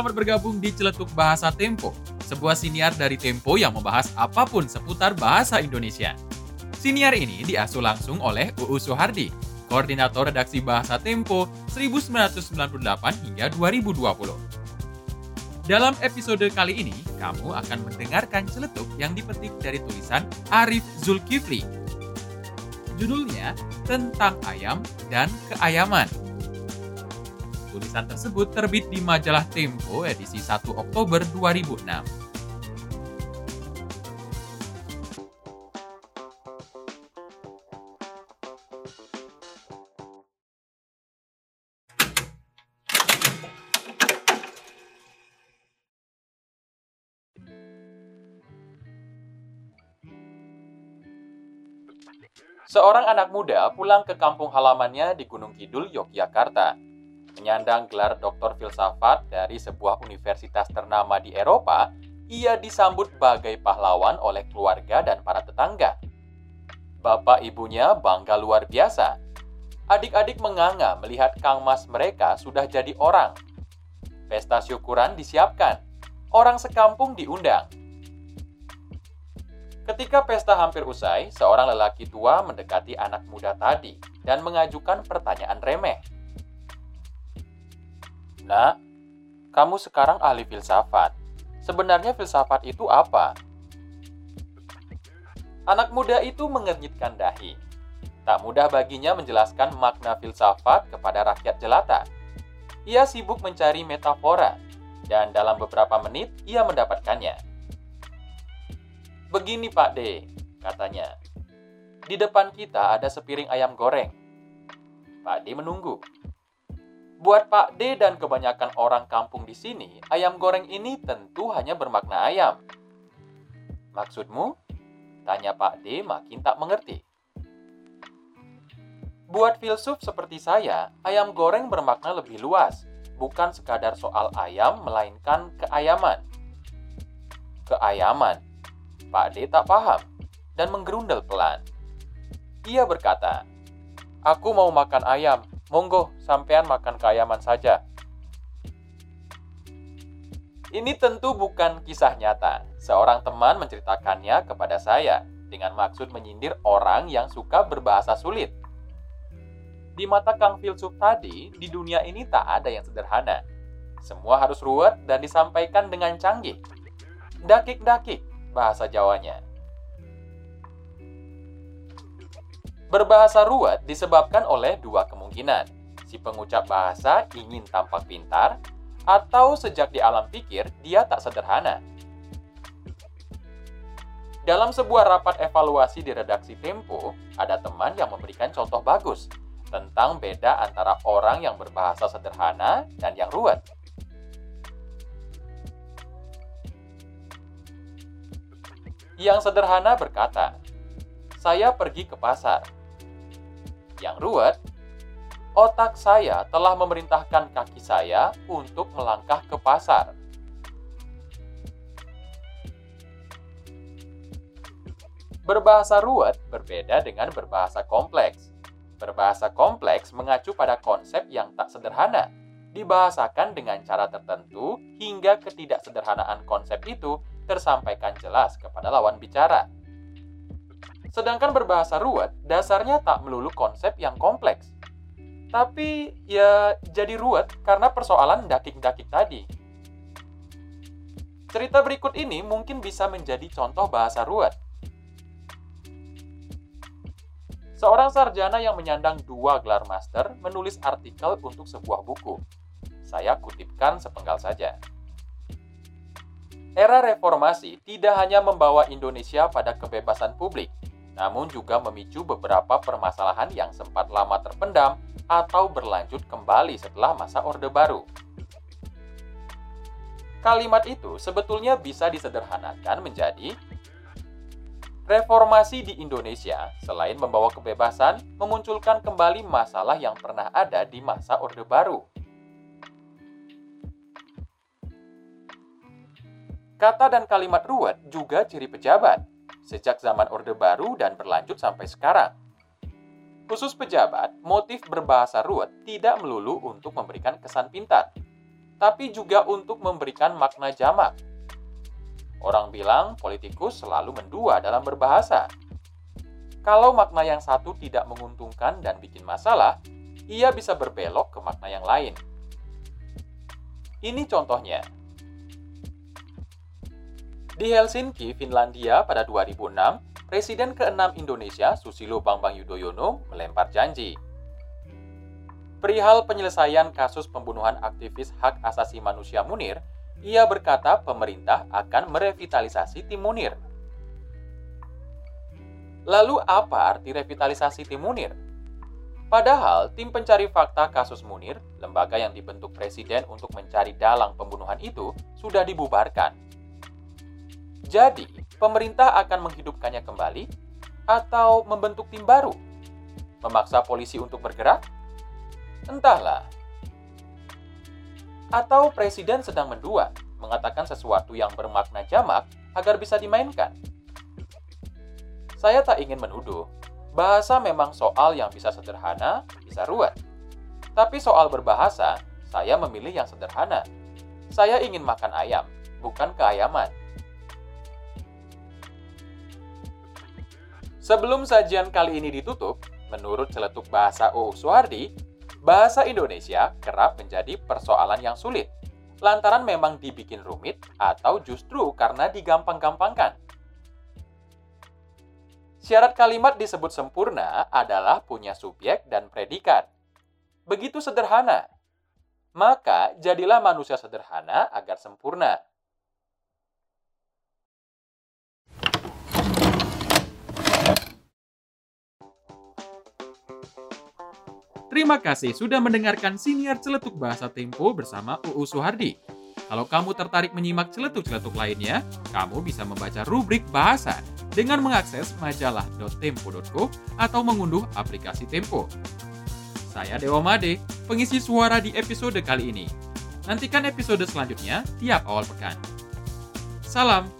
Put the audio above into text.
selamat bergabung di Celetuk Bahasa Tempo, sebuah siniar dari Tempo yang membahas apa pun seputar bahasa Indonesia. Siniar ini diasuh langsung oleh UU Soehardi, Koordinator Redaksi Bahasa Tempo 1998 hingga 2020. Dalam episode kali ini, kamu akan mendengarkan celetuk yang dipetik dari tulisan Arif Zulkifli. Judulnya Tentang Ayam dan Keayaman. Tulisan tersebut terbit di majalah Tempo edisi 1 Oktober 2006. Seorang anak muda pulang ke kampung halamannya di Gunung Kidul, Yogyakarta Menyandang gelar doktor filsafat dari sebuah universitas ternama di Eropa, ia disambut bagai pahlawan oleh keluarga dan para tetangga. Bapak ibunya bangga luar biasa. Adik-adik menganga melihat Kang Mas mereka sudah jadi orang. Pesta syukuran disiapkan. Orang sekampung diundang. Ketika pesta hampir usai, seorang lelaki tua mendekati anak muda tadi dan mengajukan pertanyaan remeh. Nak, kamu sekarang ahli filsafat. Sebenarnya filsafat itu apa? Anak muda itu mengernyitkan dahi. Tak mudah baginya menjelaskan makna filsafat kepada rakyat jelata. Ia sibuk mencari metafora, dan dalam beberapa menit ia mendapatkannya. Begini Pak D, katanya. Di depan kita ada sepiring ayam goreng. Pak D menunggu. Buat Pak D dan kebanyakan orang kampung di sini, ayam goreng ini tentu hanya bermakna ayam. Maksudmu? Tanya Pak D makin tak mengerti. Buat filsuf seperti saya, ayam goreng bermakna lebih luas, bukan sekadar soal ayam, melainkan keayaman. Keayaman. Pak D tak paham dan menggerundel pelan. Ia berkata, Aku mau makan ayam, Monggo, sampean makan keayaman saja. Ini tentu bukan kisah nyata. Seorang teman menceritakannya kepada saya dengan maksud menyindir orang yang suka berbahasa sulit. Di mata Kang Filsuf tadi, di dunia ini tak ada yang sederhana. Semua harus ruwet dan disampaikan dengan canggih. Dakik-dakik bahasa Jawanya. Berbahasa ruwet disebabkan oleh dua kemungkinan. Si pengucap bahasa ingin tampak pintar, atau sejak di alam pikir dia tak sederhana. Dalam sebuah rapat evaluasi di redaksi Tempo, ada teman yang memberikan contoh bagus tentang beda antara orang yang berbahasa sederhana dan yang ruwet. Yang sederhana berkata, "Saya pergi ke pasar yang ruwet, otak saya telah memerintahkan kaki saya untuk melangkah ke pasar. Berbahasa ruwet berbeda dengan berbahasa kompleks. Berbahasa kompleks mengacu pada konsep yang tak sederhana, dibahasakan dengan cara tertentu hingga ketidaksederhanaan konsep itu tersampaikan jelas kepada lawan bicara. Sedangkan berbahasa ruwet dasarnya tak melulu konsep yang kompleks. Tapi ya jadi ruwet karena persoalan dakik-dakik tadi. Cerita berikut ini mungkin bisa menjadi contoh bahasa ruwet. Seorang sarjana yang menyandang dua gelar master menulis artikel untuk sebuah buku. Saya kutipkan sepenggal saja. Era reformasi tidak hanya membawa Indonesia pada kebebasan publik, namun juga memicu beberapa permasalahan yang sempat lama terpendam atau berlanjut kembali setelah masa Orde Baru. Kalimat itu sebetulnya bisa disederhanakan menjadi Reformasi di Indonesia, selain membawa kebebasan, memunculkan kembali masalah yang pernah ada di masa Orde Baru. Kata dan kalimat ruwet juga ciri pejabat, sejak zaman Orde Baru dan berlanjut sampai sekarang. Khusus pejabat, motif berbahasa ruwet tidak melulu untuk memberikan kesan pintar. tapi juga untuk memberikan makna jamak. Orang bilang politikus selalu mendua dalam berbahasa. Kalau makna yang satu tidak menguntungkan dan bikin masalah, ia bisa berbelok ke makna yang lain. Ini contohnya. Di Helsinki, Finlandia pada 2006, Presiden ke-6 Indonesia Susilo Bambang Yudhoyono melempar janji. Perihal penyelesaian kasus pembunuhan aktivis hak asasi manusia Munir, ia berkata pemerintah akan merevitalisasi tim Munir. Lalu apa arti revitalisasi tim Munir? Padahal tim pencari fakta kasus Munir, lembaga yang dibentuk presiden untuk mencari dalang pembunuhan itu, sudah dibubarkan. Jadi, pemerintah akan menghidupkannya kembali atau membentuk tim baru? Memaksa polisi untuk bergerak? Entahlah. Atau presiden sedang mendua, mengatakan sesuatu yang bermakna jamak agar bisa dimainkan. Saya tak ingin menuduh. Bahasa memang soal yang bisa sederhana, bisa ruwet. Tapi soal berbahasa, saya memilih yang sederhana. Saya ingin makan ayam, bukan keayaman. Sebelum sajian kali ini ditutup, menurut celetuk bahasa UU Suhardi, bahasa Indonesia kerap menjadi persoalan yang sulit, lantaran memang dibikin rumit atau justru karena digampang-gampangkan. Syarat kalimat disebut sempurna adalah punya subjek dan predikat. Begitu sederhana. Maka jadilah manusia sederhana agar sempurna. Terima kasih sudah mendengarkan siniar celetuk bahasa Tempo bersama UU Suhardi. Kalau kamu tertarik menyimak celetuk-celetuk lainnya, kamu bisa membaca rubrik bahasa dengan mengakses majalah.tempo.co atau mengunduh aplikasi Tempo. Saya Dewa Made, pengisi suara di episode kali ini. Nantikan episode selanjutnya tiap awal pekan. Salam